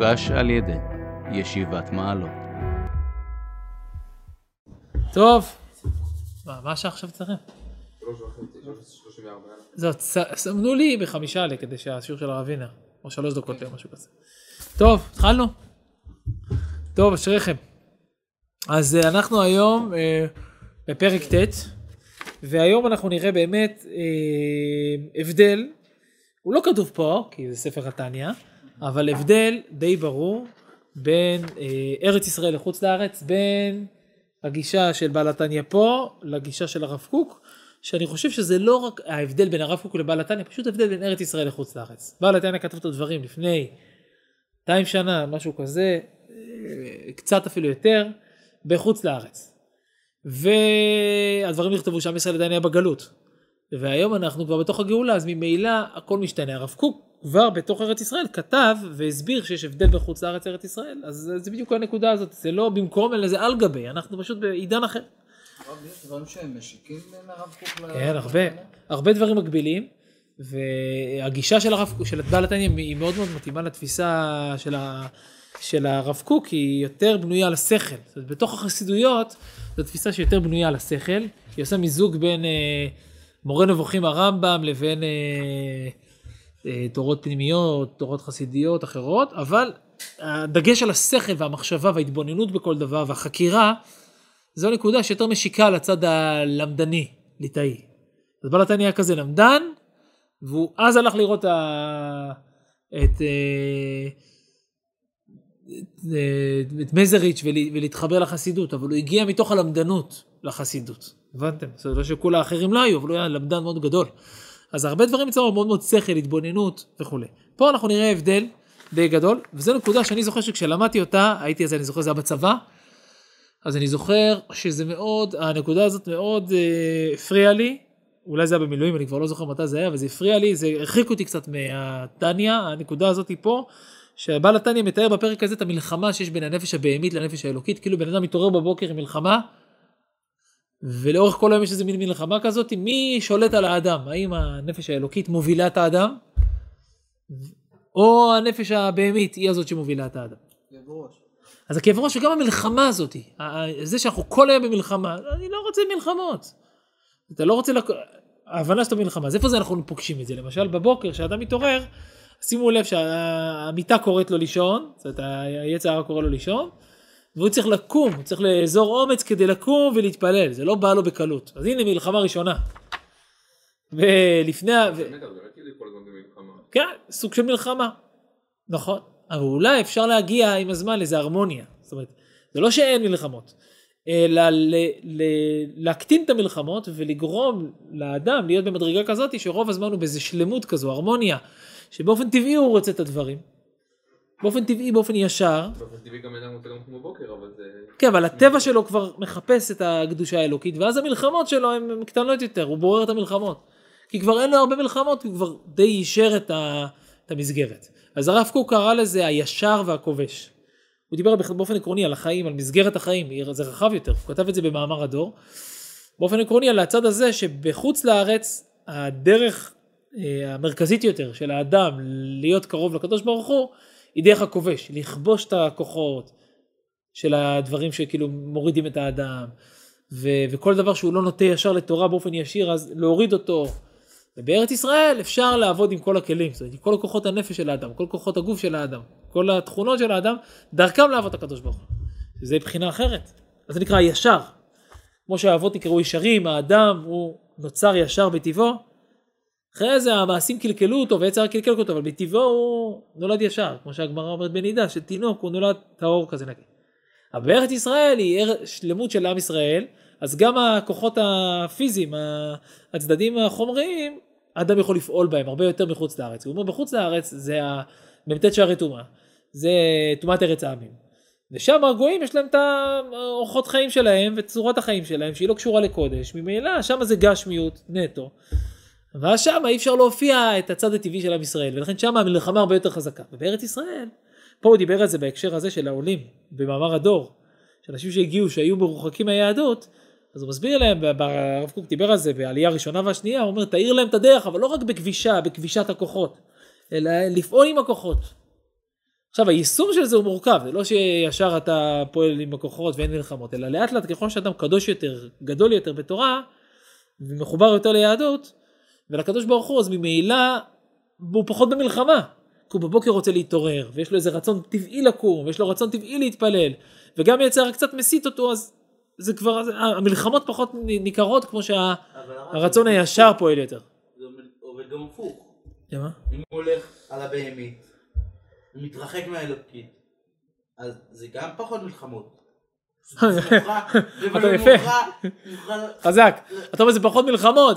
הוגש על ידי ישיבת מעלות. טוב. מה, מה השעה עכשיו אצלכם? זאת, סמנו לי בחמישה עלי כדי שהשיעור של הרב וינר, או שלוש דקות או משהו כזה. טוב, התחלנו? טוב, אשריכם. אז אה, אנחנו היום אה, בפרק ט', והיום אנחנו נראה באמת אה, הבדל, הוא לא כתוב פה, כי זה ספר התניא, אבל הבדל די ברור בין אה, ארץ ישראל לחוץ לארץ, בין הגישה של בעל התניא פה לגישה של הרב קוק, שאני חושב שזה לא רק ההבדל בין הרב קוק לבעל התניא, פשוט הבדל בין ארץ ישראל לחוץ לארץ. בעל התניא כתב את הדברים לפני 200 שנה, משהו כזה, אה, קצת אפילו יותר, בחוץ לארץ. והדברים נכתבו שעם ישראל עדיין היה בגלות. והיום אנחנו כבר בתוך הגאולה, אז ממילא הכל משתנה. הרב קוק כבר בתוך ארץ ישראל כתב והסביר שיש הבדל בין חוץ לארץ לארץ ישראל, אז זה- בדיוק הנקודה הזאת, זה לא במקום אלא זה על גבי, אנחנו פשוט בעידן אחר. הרב, יש דברים שהם משיקים בין הרב קוק ל... כן, הרבה, הרבה דברים מקבילים, והגישה של הרב קוק, של בעל התניא היא מאוד מאוד מתאימה לתפיסה של, ה, של הרב קוק, היא יותר בנויה על השכל. זאת אומרת, בתוך החסידויות, זו תפיסה שיותר בנויה על השכל, היא עושה מיזוג בין אה, מורה נבוכים הרמב"ם לבין אה, אה, תורות פנימיות, תורות חסידיות אחרות, אבל הדגש על השכל והמחשבה וההתבוננות בכל דבר והחקירה, זו נקודה שיותר משיקה לצד הלמדני, ליטאי. אז בעל התניא כזה למדן, והוא אז הלך לראות ה... את, אה, את, אה, את מזריץ' ולה- ולהתחבר לחסידות, אבל הוא הגיע מתוך הלמדנות לחסידות. הבנתם? אומרת, לא שכל האחרים לא היו, אבל הוא היה למדן מאוד גדול. אז הרבה דברים אצלנו מאוד מאוד שכל, התבוננות וכולי. פה אנחנו נראה הבדל די גדול, וזו נקודה שאני זוכר שכשלמדתי אותה, הייתי אז, אני זוכר, זה היה בצבא, אז אני זוכר שזה מאוד, הנקודה הזאת מאוד אה, הפריעה לי, אולי זה היה במילואים, אני כבר לא זוכר מתי זה היה, אבל זה הפריע לי, זה הרחיק אותי קצת מהתניא, הנקודה הזאת היא פה, שהבעל התניא מתאר בפרק הזה את המלחמה שיש בין הנפש הבהמית לנפש האלוקית, כאילו בן אדם מתעורר בבוקר עם מלחמה, ולאורך כל היום יש איזה מין מלחמה כזאת, מי שולט על האדם? האם הנפש האלוקית מובילה את האדם, או הנפש הבהמית היא הזאת שמובילה את האדם? כאב ראש. אז הכאב ראש וגם המלחמה הזאת, זה שאנחנו כל היום במלחמה, אני לא רוצה מלחמות. אתה לא רוצה, לק... ההבנה שאתה במלחמה, אז איפה זה אנחנו פוגשים את זה? למשל בבוקר, כשאדם מתעורר, שימו לב שהמיטה קוראת לו לישון, זאת אומרת היצר הרע קורא לו לישון, והוא צריך לקום, הוא צריך לאזור אומץ כדי לקום ולהתפלל, זה לא בא לו בקלות. אז הנה מלחמה ראשונה. ולפני, ה-. כן, סוג של מלחמה. נכון. אבל אולי אפשר להגיע עם הזמן לאיזה הרמוניה. זאת אומרת, זה לא שאין מלחמות, אלא להקטין את המלחמות ולגרום לאדם להיות במדרגה כזאת שרוב הזמן הוא באיזה שלמות כזו, הרמוניה, שבאופן טבעי הוא רוצה את הדברים. באופן טבעי, באופן ישר. באופן טבעי גם אדם רוצה גם לקום בבוקר, אבל זה... כן, אבל הטבע שלו כבר מחפש את הקדושה האלוקית, ואז המלחמות שלו הן קטנות יותר, הוא בורר את המלחמות. כי כבר אין לו הרבה מלחמות, הוא כבר די יישר את, ה, את המסגרת. אז הרב קוק קרא לזה הישר והכובש. הוא דיבר באופן עקרוני על החיים, על מסגרת החיים, זה רחב יותר, הוא כתב את זה במאמר הדור. באופן עקרוני על הצד הזה שבחוץ לארץ, הדרך אה, המרכזית יותר של האדם להיות קרוב לקדוש ברוך הוא, היא דרך הכובש, לכבוש את הכוחות, של הדברים שכאילו מורידים את האדם, ו- וכל דבר שהוא לא נוטה ישר לתורה באופן ישיר, אז להוריד אותו. ובארץ ישראל אפשר לעבוד עם כל הכלים, זאת אומרת, עם כל כוחות הנפש של האדם, כל כוחות הגוף של האדם, כל התכונות של האדם, דרכם לעבוד את הקדוש ברוך הוא. שזה בחינה אחרת. אז זה נקרא הישר. כמו שהאבות נקראו ישרים, האדם הוא נוצר ישר בטבעו. אחרי זה המעשים קלקלו אותו ויצר קלקל אותו, אבל בטבעו הוא נולד ישר, כמו שהגמרא אומרת בנידה, שתינוק הוא נולד טהור כזה נקי. אבל בארץ ישראל היא שלמות של עם ישראל, אז גם הכוחות הפיזיים, הצדדים החומריים, האדם יכול לפעול בהם הרבה יותר מחוץ לארץ. הוא אומר בחוץ לארץ זה מ"ט שערי טומאה, זה טומאת ארץ העמים. ושם הגויים יש להם את האורחות חיים שלהם וצורת החיים שלהם שהיא לא קשורה לקודש, ממילא שם זה גשמיות נטו. ואז שם אי אפשר להופיע את הצד הטבעי של עם ישראל, ולכן שם המלחמה הרבה יותר חזקה. ובארץ ישראל, פה הוא דיבר על זה בהקשר הזה של העולים, במאמר הדור, של אנשים שהגיעו, שהיו מרוחקים מהיהדות, אז הוא מסביר להם, הרב קוק דיבר על זה בעלייה הראשונה והשנייה, הוא אומר, תאיר להם את הדרך, אבל לא רק בכבישה, בכבישת הכוחות, אלא לפעול עם הכוחות. עכשיו היישום של זה הוא מורכב, זה לא שישר אתה פועל עם הכוחות ואין מלחמות, אלא לאט לאט ככל שאדם קדוש יותר, גדול יותר בתורה, ומחובר יותר ליהדות, ולקדוש ברוך הוא, אז ממילא הוא פחות במלחמה. כי הוא בבוקר רוצה להתעורר, ויש לו איזה רצון טבעי לקום, ויש לו רצון טבעי להתפלל, וגם יצר קצת מסית אותו, אז זה כבר, זה- המלחמות פחות ניכרות כמו שהרצון אבל הישר פועל יותר. זה עובד- עובד גם הפוך. למה? אם הוא הולך על הבהמית, ומתרחק מהאלוקית, אז זה גם פחות מלחמות. אתה יפה. חזק. אתה אומר זה פחות מלחמות,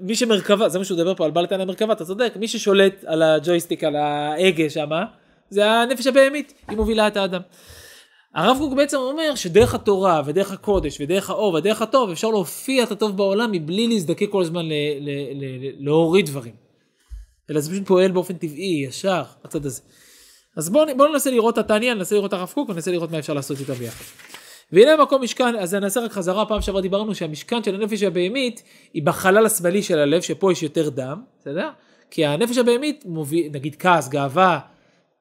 מי שמרכבה, זה מה שהוא מדבר פה על בעל תנא מרכבה, אתה צודק, מי ששולט על הג'ויסטיק, על ההגה שמה, זה הנפש הבהמית, היא מובילה את האדם. הרב קוק בעצם אומר שדרך התורה ודרך הקודש ודרך האור ודרך הטוב אפשר להופיע את הטוב בעולם מבלי להזדקק כל הזמן להוריד דברים. אלא זה פשוט פועל באופן טבעי, ישר, הצד הזה. אז בואו בוא ננסה לראות את התניא, ננסה לראות את הרב קוק וננסה לראות מה אפשר לעשות איתם ביחד. והנה מקום משכן, אז נעשה רק חזרה, פעם שעברה דיברנו שהמשכן של הנפש הבהמית היא בחלל השמאלי של הלב, שפה יש יותר דם, בסדר? כי הנפש הבהמית מוביל, נגיד כעס, גאווה,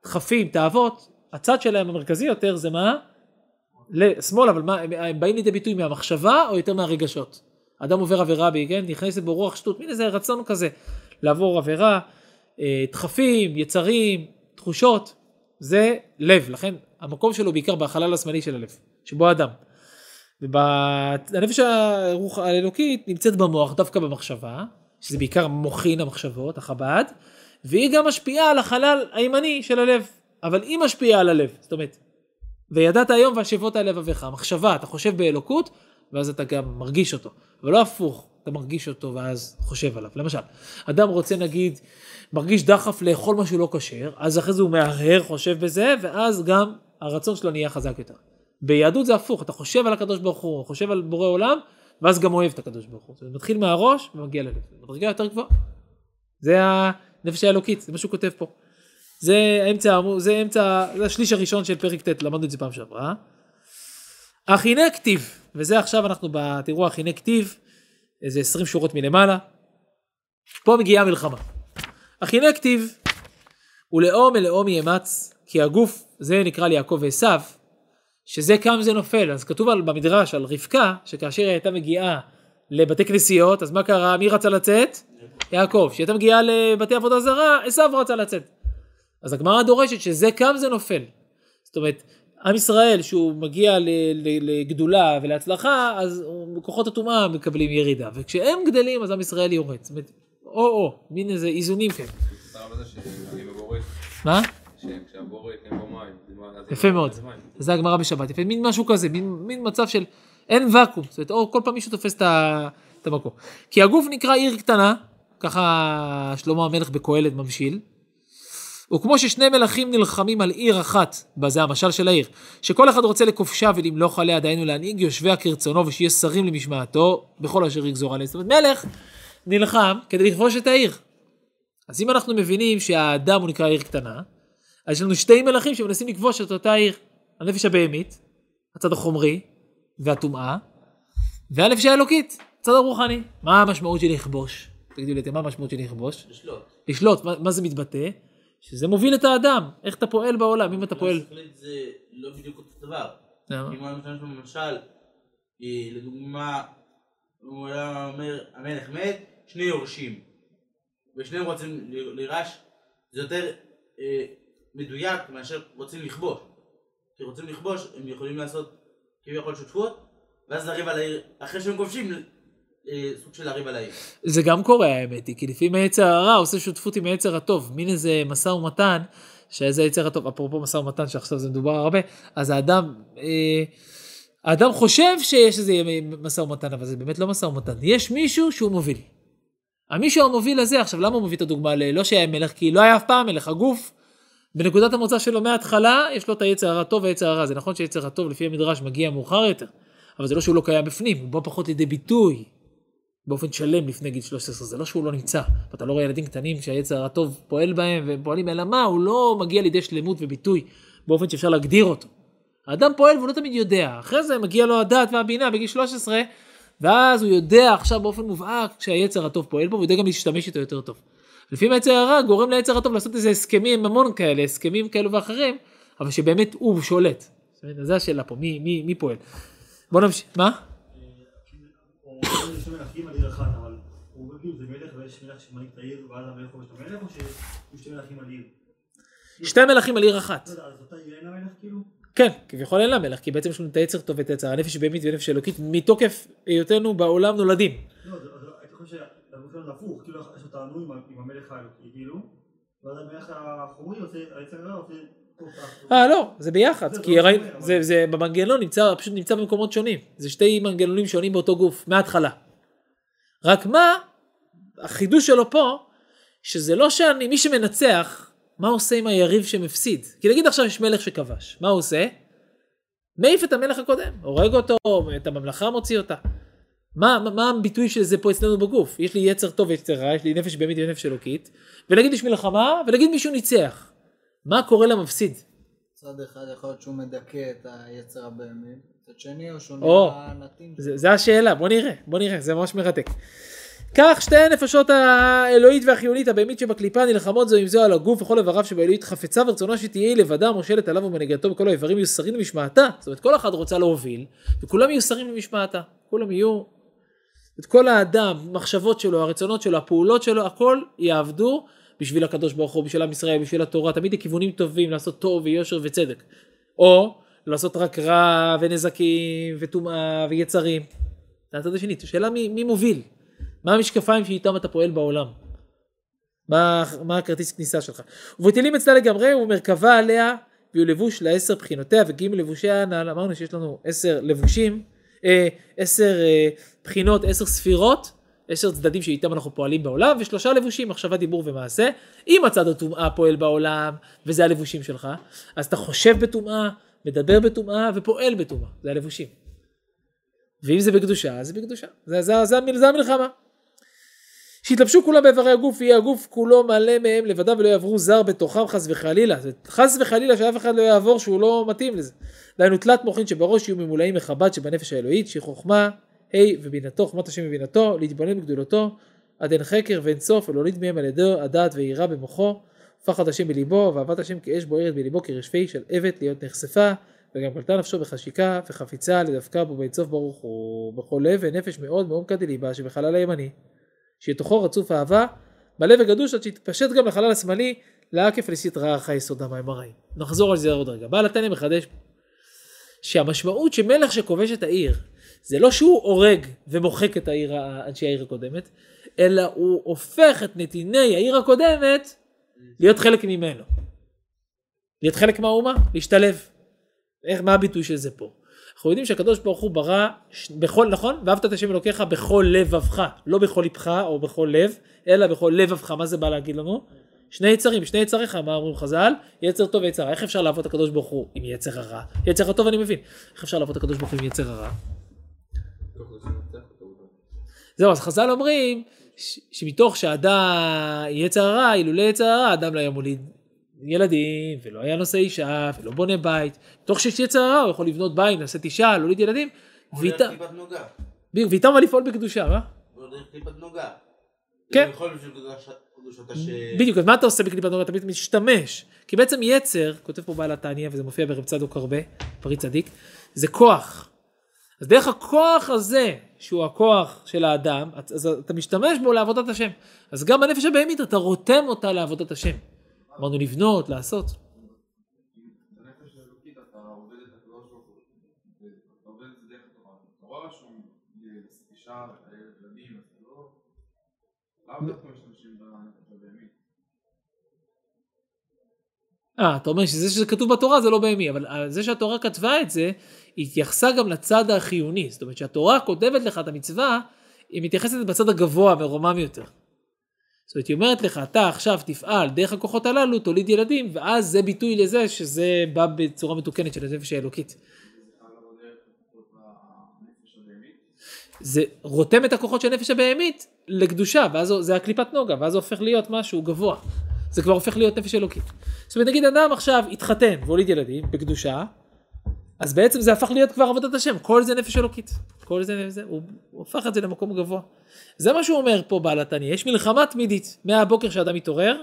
דחפים, תאוות, הצד שלהם המרכזי יותר זה מה? לשמאל, אבל מה, הם, הם באים לידי ביטוי מהמחשבה או יותר מהרגשות? אדם עובר עבירה, בי, כן? נכנסת בו רוח שטות, מין איזה רצון כזה לעבור עבירה, אה, דחפים, יצרים, תחושות, זה לב, לכן המקום שלו בעיקר בחלל השמאלי של הלב, שבו האדם. והנפש הרוח האלוקית נמצאת במוח, דווקא במחשבה, שזה בעיקר מוחין המחשבות, החב"ד, והיא גם משפיעה על החלל הימני של הלב, אבל היא משפיעה על הלב, זאת אומרת, וידעת היום והשבות על לבביך, המחשבה, אתה חושב באלוקות, ואז אתה גם מרגיש אותו, אבל לא הפוך, אתה מרגיש אותו ואז חושב עליו. למשל, אדם רוצה נגיד, מרגיש דחף לאכול משהו לא כשר, אז אחרי זה הוא מהרהר, חושב בזה, ואז גם הרצון שלו נהיה חזק יותר. ביהדות זה הפוך, אתה חושב על הקדוש ברוך הוא, חושב על בורא עולם, ואז גם אוהב את הקדוש ברוך הוא. זה מתחיל מהראש ומגיע ללב. מדרגה יותר גבוהה. זה הנפש האלוקית, זה מה שהוא כותב פה. זה האמור- זה אמצע, זה השליש הראשון של פרק ט', למדנו את זה פעם שעברה. הכינה כתיב, וזה עכשיו אנחנו, ב- תראו, הכינה כתיב, איזה 20 שורות מלמעלה. פה מגיעה המלחמה. הכינה כתיב, ולאום מלאום יאמץ, כי הגוף, זה נקרא ליעקב ועשו, שזה קם זה נופל. אז כתוב על, במדרש על רבקה, שכאשר היא הייתה מגיעה לבתי כנסיות, אז מה קרה? מי רצה לצאת? יעקב. כשהיא הייתה מגיעה לבתי עבודה זרה, עשו רצה לצאת. אז הגמרא דורשת שזה קם זה נופל. זאת אומרת, עם ישראל שהוא מגיע לגדולה ולהצלחה, אז כוחות הטומאה מקבלים ירידה. וכשהם גדלים אז עם ישראל יורד. זאת אומרת, או-או, מין איזה איזונים כאלה. מה? שכשהבורית אין בו יפה אין מאוד. זה הגמרא בשבת. יפה, מין משהו כזה, מין, מין מצב של אין ואקום. זאת אומרת, או כל פעם מישהו תופס את המקום. כי הגוף נקרא עיר קטנה, ככה שלמה המלך בקהלת ממשיל. וכמו ששני מלכים נלחמים על עיר אחת, זה המשל של העיר, שכל אחד רוצה לכובשה ולמלוך עליה, דהיינו להנהיג יושביה כרצונו ושיהיה שרים למשמעתו, בכל אשר יגזור עליה. זאת אומרת, מלך נלחם כדי לכבוש את העיר. אז אם אנחנו מבינים שהאדם הוא נקרא עיר קטנה, אז יש לנו שתי מלכים שמנסים לכבוש את אותה עיר. הנפש הבהמית, הצד החומרי והטומאה, והנפש האלוקית, הצד הרוחני. מה המשמעות של לכבוש? תגידו לי, מה המשמעות של לכבוש? לשלוט. לשלוט, מה, מה זה מתבטא? שזה מוביל את האדם, איך אתה פועל בעולם, אם אתה פועל... שכלית זה לא בדיוק אותו דבר. למה? אם הוא במשל, אה, לדוגמה, הוא היה אומר, המלך מת, שני יורשים. ושניהם רוצים לירש, זה יותר אה, מדויק מאשר רוצים לכבוש. כי רוצים לכבוש, הם יכולים לעשות כביכול שותפות, ואז לריב על העיר, אחרי שהם כובשים, אה, סוג של לריב על העיר. זה גם קורה האמת היא, כי לפעמים היצר הרע עושה שותפות עם היצר הטוב, מין איזה משא ומתן, שזה היצר הטוב, אפרופו משא ומתן שעכשיו זה מדובר הרבה, אז האדם, אה, האדם חושב שיש איזה משא ומתן, אבל זה באמת לא משא ומתן, יש מישהו שהוא מוביל. המישהו המוביל הזה, עכשיו למה הוא מביא את הדוגמה ללא שהיה מלך? כי לא היה אף פעם מלך, הגוף, בנקודת המוצא שלו מההתחלה, יש לו את היצר הרע טוב והיצר הרע, זה נכון שיצר הטוב לפי המדרש מגיע מאוחר יותר, אבל זה לא שהוא לא קיים בפנים, הוא בא פחות לידי ביטוי. באופן שלם לפני גיל 13, זה לא שהוא לא נמצא. ואתה לא רואה ילדים קטנים שהיצר הטוב פועל בהם והם פועלים, אלא מה, הוא לא מגיע לידי שלמות וביטוי באופן שאפשר להגדיר אותו. האדם פועל והוא לא תמיד יודע. אחרי זה מגיע לו הדעת והבינה בגיל 13, ואז הוא יודע עכשיו באופן מובהק שהיצר הטוב פועל בו, והוא יודע גם להשתמש איתו יותר טוב. לפעמים היצר הרע גורם ליצר הטוב לעשות איזה הסכמים ממון כאלה, הסכמים כאלו ואחרים, אבל שבאמת הוא שולט. זו השאלה פה, מי, מי, מי פועל? בוא נמשיך, מה? זה שתי מלכים על עיר? אחת. לא כאילו? כן, כביכול אין לה מלך, כי בעצם יש לנו את היצר טוב ואת היצר הנפש הבהמית ונפש אלוקית, מתוקף היותנו בעולם נולדים. לא, זה- אז הייתי חושב זה הפוך, כאילו יש עם ה- עם המלך האלוקי כאילו, ואז המלך החומרי עושה, היצר הרע עושה... אה לא, זה ביחד, כי לא זה במנגנון נמצא, פשוט נמצא במקומות שונים. זה שתי מנגנונים שונים באותו גוף, מההתחלה. רק מה, החידוש שלו פה, שזה לא שאני, מי שמנצח, מה עושה עם היריב שמפסיד? כי נגיד עכשיו יש מלך שכבש, מה הוא עושה? מעיף את המלך הקודם, הורג אותו, את הממלכה מוציא אותה. מה, מה, מה הביטוי של זה פה אצלנו בגוף? יש לי יצר טוב ויצר רע, יש לי נפש בהמית ונפש אלוקית, ונגיד יש מלחמה, ונגיד מישהו ניצח. מה קורה למפסיד? מצד אחד יכול להיות שהוא מדכא את היצר הבהמי, מצד שני או שהוא או, נראה נתין. זה, זה השאלה, בוא נראה, בוא נראה, זה ממש מרתק. כך שתי הנפשות האלוהית והחיונית הבהמית שבקליפה נלחמות זו עם זו על הגוף וכל איבריו שבאלוהית חפצה ורצונה שתהיה היא לבדה מושלת עליו ומנהיגתו וכל האיברים יהיו שרים למשמעתה. זאת אומרת כל אחד רוצה להוביל וכולם יהיו שרים למשמעתה. כולם יהיו, את כל האדם, מחשבות שלו, הרצונות שלו, הפעולות שלו, הכל יעבדו בשביל הקדוש ברוך הוא, בשביל עם ישראל, בשביל התורה, תמיד לכיוונים טובים, לעשות טוב ויושר וצדק. או לעשות רק רע ונזקים וטומאה ויצרים. זה הצד השני, השאלה מי, מי מוביל? מה המשקפיים שאיתם אתה פועל בעולם? מה, מה הכרטיס כניסה שלך? ובטלים אצלה לגמרי ומרכבה עליה ויהיו לבוש לעשר בחינותיה וג' לבושיה הנ"ל אמרנו שיש לנו עשר לבושים, אה, עשר אה, בחינות, עשר ספירות, עשר צדדים שאיתם אנחנו פועלים בעולם ושלושה לבושים מחשבה דיבור ומעשה אם הצד הטומאה פועל בעולם וזה הלבושים שלך אז אתה חושב בטומאה, מדבר בטומאה ופועל בטומאה, זה הלבושים ואם זה בקדושה, אז זה בקדושה. זה, זה, זה, זה, זה המלחמה. שיתלבשו כולם באיברי הגוף, יהיה הגוף כולו מלא מהם לבדם ולא יעברו זר בתוכם חס וחלילה. חס וחלילה שאף אחד לא יעבור שהוא לא מתאים לזה. דהיינו תלת מוחין שבראש יהיו ממולאים מחב"ד שבנפש האלוהית, שהיא חוכמה, ה' ובינתו, חוכמת השם ובינתו, להתבונן בגדולתו, עד אין חקר ואין סוף, ולהוליד מהם על ידו הדעת ויראה במוחו, פחד השם בליבו, ואהבת השם כאש בוערת בליבו כרשפי של עבד להיות נחשפה, וגם קלטה נפשו בחשיקה וחפיצה לדווקא בו באינסוף ברוך הוא בכל לב ונפש מאוד מעומקא דליבה שבחלל הימני שיתוכו רצוף אהבה מלא וגדוש עד שיתפשט גם לחלל השמאלי לעקף לסטרא אחא יסוד המים הרעים. נחזור על זה עוד רגע. בעל התניא מחדש שהמשמעות שמלך שכובש את העיר זה לא שהוא הורג ומוחק את העיר, אנשי העיר הקודמת אלא הוא הופך את נתיני העיר הקודמת להיות חלק ממנו. להיות חלק מהאומה, להשתלב. איך, מה הביטוי של זה פה? אנחנו יודעים שהקדוש ברוך הוא ברא בכל, נכון? ואהבת את השם אלוקיך בכל לבבך, לא בכל לבך או בכל לב, אלא בכל לבבך, מה זה בא להגיד לנו? שני יצרים, שני יצריך, מה אומרים חז"ל? יצר טוב ויצר רע. איך אפשר לעבוד את הקדוש ברוך הוא עם יצר הרע? יצר הטוב אני מבין. איך אפשר לעבוד את הקדוש ברוך הוא עם יצר הרע? זהו, אז חז"ל אומרים ש- שמתוך שהאדם יצר הרע, אילולא יצר הרע, האדם לא היה מוליד ילדים, ולא היה נושא אישה, ולא בונה בית. מתוך שיש יצר הרע, הוא יכול לבנות בית, לשאת אישה, להוליד ילדים, ואיתם אבל לפעול בקדושה, מה? כן. בדיוק, אז מה אתה עושה בקליפת נוגה? אתה משתמש. כי בעצם יצר, כותב פה בעל התניא, וזה מופיע ברב צדוק הרבה, פרי צדיק, זה כוח. אז דרך הכוח הזה, שהוא הכוח של האדם, אז- אתה משתמש בו לעבודת השם. אז גם בנפש הבהמית אתה רותם אותה לעבודת השם. אמרנו לבנות, לעשות. אה, אתה אומר שזה שזה כתוב בתורה זה לא בהמי, אבל אה, זה שהתורה כתבה את זה, התייחסה גם לצד החיוני. זאת אומרת שהתורה כותבת לך את המצווה, היא מתייחסת בצד הגבוה, מרומם יותר. זאת אומרת, היא אומרת לך, אתה עכשיו תפעל דרך הכוחות הללו, תוליד ילדים, ואז זה ביטוי לזה שזה בא בצורה מתוקנת של הנפש האלוקית. זה רותם את הכוחות של הנפש הבהמית לקדושה, ואז זה הקליפת נוגה, ואז זה הופך להיות משהו גבוה. זה כבר הופך להיות נפש אלוקית. זאת אומרת, נגיד אדם עכשיו התחתן והוליד ילדים בקדושה, אז בעצם זה הפך להיות כבר עבודת השם, כל זה נפש אלוקית. כל זה, זה הוא, הוא הפך את זה למקום גבוה. זה מה שהוא אומר פה בעל התניא, יש מלחמה תמידית מהבוקר שאדם מתעורר.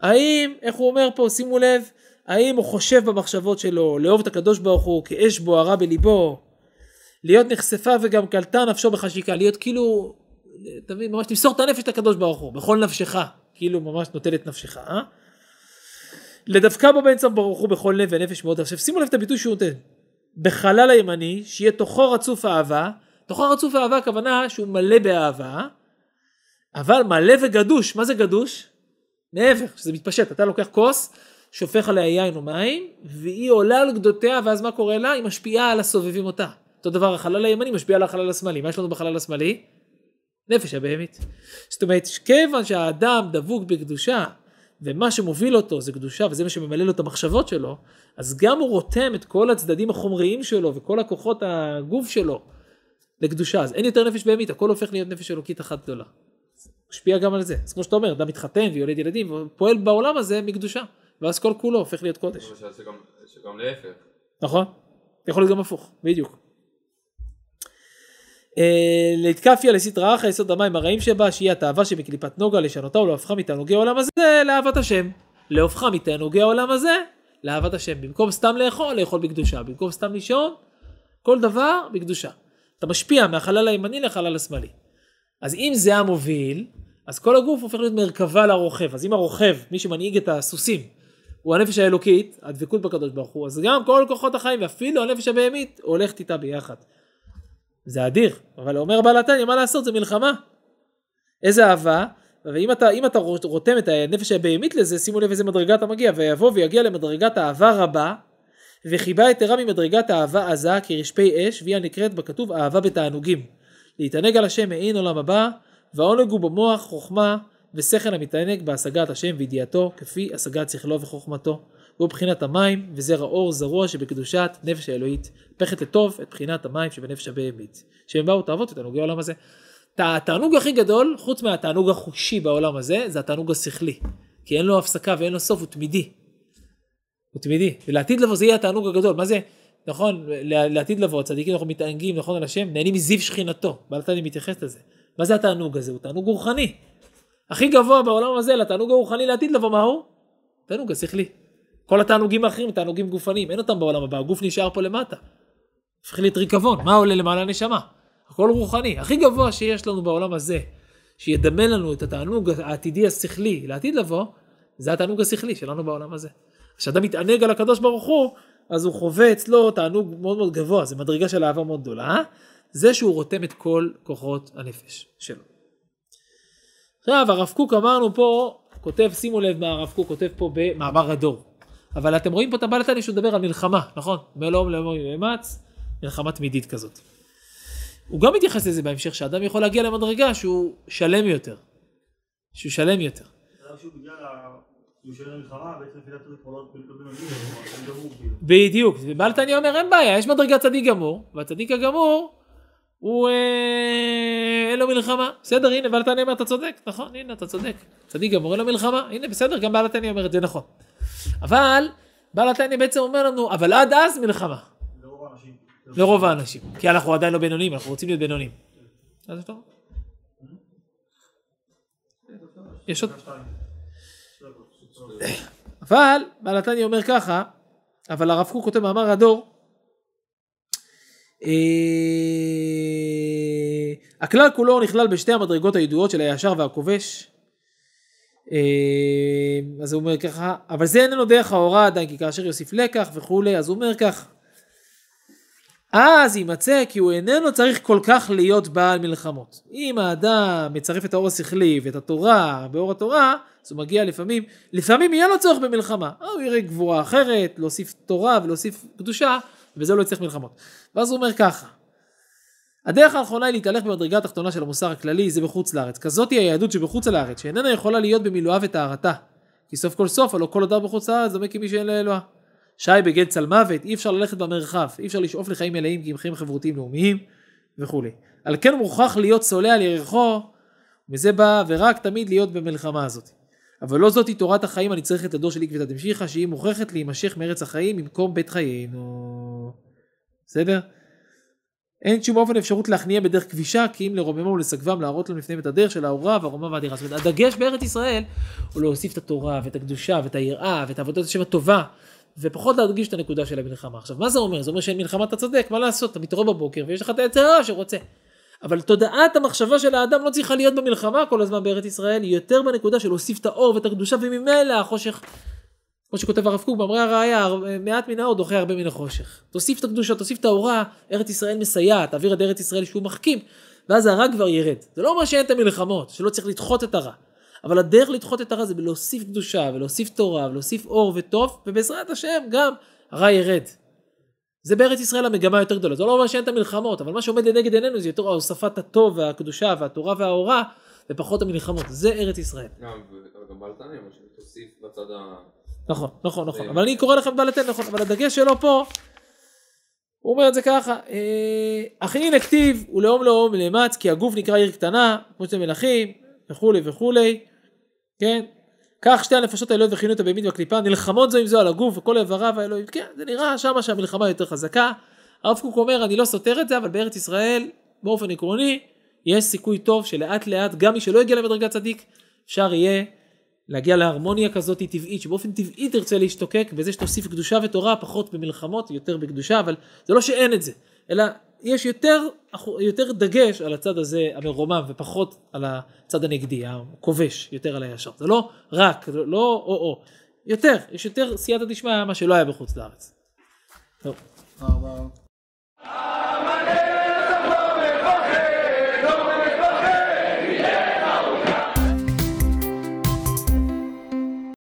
האם, איך הוא אומר פה, שימו לב, האם הוא חושב במחשבות שלו לאהוב את הקדוש ברוך הוא כאש בוערה בליבו, להיות נחשפה וגם קלטה נפשו בחשיקה, להיות כאילו, אתה ממש תמסור את הנפש לקדוש ברוך הוא, בכל נפשך, כאילו ממש נוטל את נפשך, אה? לדווקא בו באמצע ברוך הוא בכל לב ונפש מאוד. עכשיו שימו לב את הביטוי שהוא נותן. בחלל הימני, שיהיה תוכו רצוף אהבה, תוכו רצוף אהבה הכוונה שהוא מלא באהבה, אבל מלא וגדוש, מה זה גדוש? מעבר, שזה מתפשט, אתה לוקח כוס, שופך עליה יין או מים, והיא עולה על גדותיה, ואז מה קורה לה? היא משפיעה על הסובבים אותה. אותו דבר, החלל הימני משפיע על החלל השמאלי. מה יש לנו בחלל השמאלי? נפש הבהמית. זאת אומרת, כיוון שהאדם דבוק בקדושה, ומה שמוביל אותו זה קדושה, וזה מה שממלא לו את המחשבות שלו, אז גם הוא רותם את כל הצדדים החומריים שלו, וכל הכוחות הגוף שלו, לקדושה. אז אין יותר נפש בהמית, הכל הופך להיות נפש אלוקית אחת גדולה. משפיע גם על זה. אז כמו שאתה אומר, אדם מתחתן ויולד ילדים, ופועל בעולם הזה מקדושה. ואז כל כולו הופך להיות קודש. שגם להפך. נכון? יכול להיות גם הפוך, בדיוק. אה, להתקפיה לסטרא אחא יסוד המים הרעים שבה שהיא התאווה שבקליפת נוגה לשנותה ולהופכה מתענוגי העולם הזה לאהבת השם. להופכה מתענוגי העולם הזה לאהבת השם. במקום סתם לאכול, לאכול בקדושה. במקום סתם לישון, כל דבר בקדושה. אתה משפיע מהחלל הימני לחלל השמאלי. אז אם זה המוביל, אז כל הגוף הופך להיות מרכבה לרוכב. אז אם הרוכב, מי שמנהיג את הסוסים, הוא הנפש האלוקית, הדבקות בקדוש ברוך הוא, אז גם כל כוחות החיים, ואפילו הנפש הבהמית, הולכת איתה ביחד. זה אדיר, אבל אומר בעל התניא, מה לעשות, זה מלחמה. איזה אהבה, ואם אתה, אתה רותם את הנפש הבהמית לזה, שימו לב איזה מדרגה אתה מגיע, ויבוא ויגיע למדרגת אהבה רבה, וחיבה יתרה ממדרגת אהבה עזה כרשפי אש, והיא הנקראת בכתוב אהבה בתענוגים. להתענג על השם מעין עולם הבא, והעונג הוא במוח חוכמה ושכל המתענג בהשגת השם וידיעתו, כפי השגת שכלו וחוכמתו. והוא בחינת המים, וזרע אור זרוע שבקדושת נפש האלוהית, פכת לטוב את בחינת המים שבנפש הבהמית. שהם באו תאוות ותענוגי העולם הזה. התענוג הכי גדול, חוץ מהתענוג החושי בעולם הזה, זה התענוג השכלי. כי אין לו הפסקה ואין לו סוף, הוא תמידי. הוא תמידי. ולעתיד לבוא זה יהיה התענוג הגדול. מה זה, נכון, לעתיד לבוא, צדיקים אנחנו מתענגים, נכון, על השם, נהנים מזיו שכינתו. בעל תניא מתייחס לזה. מה זה התענוג הזה? הוא תענוג רוחני. הכי גבוה בעולם הזה לתענוג הרוחני לעתיד לבוא, מה הוא? תענוג השכלי. כל התענוגים האחרים תענוגים גופניים, אין אותם בעולם הבא, הגוף נשאר פה למטה. הופך להיות ריקבון, מה עולה למעלה נשמה? הכל רוחני, הכי גבוה שיש לנו בעולם הזה, שידמה לנו את התענוג העתידי השכלי לעתיד לבוא, זה התענוג השכלי שלנו בעולם הזה. כשאדם מתענג על הקדוש ברוך הוא, אז הוא חווה אצלו תענוג מאוד מאוד גבוה, זה מדרגה של אהבה מאוד גדולה. אה? זה שהוא רותם את כל כוחות הנפש שלו. עכשיו הרב קוק אמרנו פה, כותב, שימו לב מה הרב קוק כותב פה במאמר הדור. אבל אתם רואים פה את הבעל התניא שהוא מדבר על מלחמה, נכון? מלום לאמור יאמץ, מלחמה תמידית כזאת. הוא גם מתייחס לזה בהמשך, שאדם יכול להגיע למדרגה שהוא שלם יותר. שהוא שלם יותר. בדיוק, ובעל תניא אומר אין בעיה, יש מדרגה צדיק גמור, והצדיק הגמור הוא אה, אין לו מלחמה. בסדר, הנה בעל תניא אומר אתה צודק, נכון, הנה אתה צודק. צדיק גמור אין לו מלחמה, הנה בסדר, גם בעל תניא אומר את זה נכון. אבל בעל התניא בעצם אומר לנו, אבל עד אז מלחמה. לרוב האנשים. כי אנחנו עדיין לא בינונים, אנחנו רוצים להיות בינונים. אז טוב. יש עוד... אבל בעל התניא אומר ככה, אבל הרב קוק כותב מאמר הדור, אה, הכלל כולו נכלל בשתי המדרגות הידועות של הישר והכובש, אז הוא אומר ככה, אבל זה איננו דרך ההוראה עדיין, כי כאשר יוסיף לקח וכולי, אז הוא אומר כך, אז יימצא כי הוא איננו צריך כל כך להיות בעל מלחמות. אם האדם מצרף את האור השכלי ואת התורה באור התורה, אז הוא מגיע לפעמים, לפעמים יהיה לו צורך במלחמה. אה, הוא יראה גבורה אחרת, להוסיף תורה ולהוסיף קדושה, ובזה הוא לא יצטרך מלחמות. ואז הוא אומר ככה, הדרך האחרונה היא להתהלך במדרגה התחתונה של המוסר הכללי, זה בחוץ לארץ. כזאת היא היהדות שבחוץ לארץ, שאיננה יכולה להיות במילואה וטהרתה. כי סוף כל סוף, הלא כל אדם בחוץ לארץ דומה כמי שאין לאלוה. שי בגד צל מוות, אי אפשר ללכת במרחב, אי אפשר לשאוף לחיים מלאים כי הם חיים חברותיים לאומיים וכולי. על כן מוכרח להיות צולע על ירחו, וזה בא ורק תמיד להיות במלחמה הזאת. אבל לא זאתי תורת החיים הנצרכת לדור של עקבתא דמשיחא, שהיא מוכרחת להימשך מארץ החיים ממקום בית חיינו. בסדר? אין שום אופן אפשרות להכניע בדרך כבישה, כי אם לרוממו ולסגבם להראות להם לפניהם את הדרך של האורה והרומה והדירה. זאת אומרת, הדגש בארץ ישראל הוא להוסיף את התורה ואת הקדושה ואת היראה ואת עבודת השם הטובה, ופחות להדגיש את הנקודה של המלחמה. עכשיו, מה זה אומר? זה אומר שאין מלחמה אתה צודק, מה לעשות? אתה מתעורר בבוקר ויש לך את הרע שרוצה. אבל תודעת המחשבה של האדם לא צריכה להיות במלחמה כל הזמן בארץ ישראל, היא יותר בנקודה של להוסיף את האור ואת הקדושה, וממילא החושך כמו שכותב הרב קוק במראה הראייה, מעט מן האור דוחה הרבה מן החושך. תוסיף את הקדושה, תוסיף את האורה, ארץ ישראל מסייעת, תעביר את ארץ ישראל שהוא מחכים, ואז הרע כבר ירד. זה לא אומר שאין את המלחמות, שלא צריך לדחות את הרע. אבל הדרך לדחות את הרע זה בלהוסיף קדושה, ולהוסיף תורה, ולהוסיף אור וטוב, ובעזרת השם גם הרע ירד. זה בארץ ישראל המגמה היותר גדולה. זה לא אומר שאין את המלחמות, אבל מה שעומד לנגד עינינו זה יותר הוספת הטוב והקדושה והתורה והאורה, ופחות המלחמות. זה ארץ ישראל. גם, גם בעל תניא, מה שתוסיף. נכון, נכון, נכון. אבל אני קורא לכם בעל נכון, אבל הדגש שלו פה, הוא אומר את זה ככה, אה, אחי נכתיב ולאום לאום לאמץ, כי הגוף נקרא עיר קטנה, כמו שאתם מלכים, וכולי וכולי, כן? כך שתי הנפשות העליונות וכינו את הבהמית והקליפה, נלחמות זו עם זו על הגוף וכל איבריו האלוהים, כן, זה נראה שמה שהמלחמה יותר חזקה. הרב קוק אומר, אני לא סותר את זה, אבל בארץ ישראל, באופן עקרוני, יש סיכוי טוב שלאט לאט, גם מי שלא הגיע למדרגת צדיק, אפשר יהיה להגיע להרמוניה כזאת טבעית, שבאופן טבעי תרצה להשתוקק, בזה שתוסיף קדושה ותורה, פחות במלחמות, יותר בקדושה, אבל זה לא שאין את זה, אלא יש יותר, יותר דגש על הצד הזה המרומם, ופחות על הצד הנגדי, הכובש, יותר על הישר. זה לא רק, לא או-או, יותר, יש יותר סייעתא דשמיא, מה שלא היה בחוץ לארץ. טוב.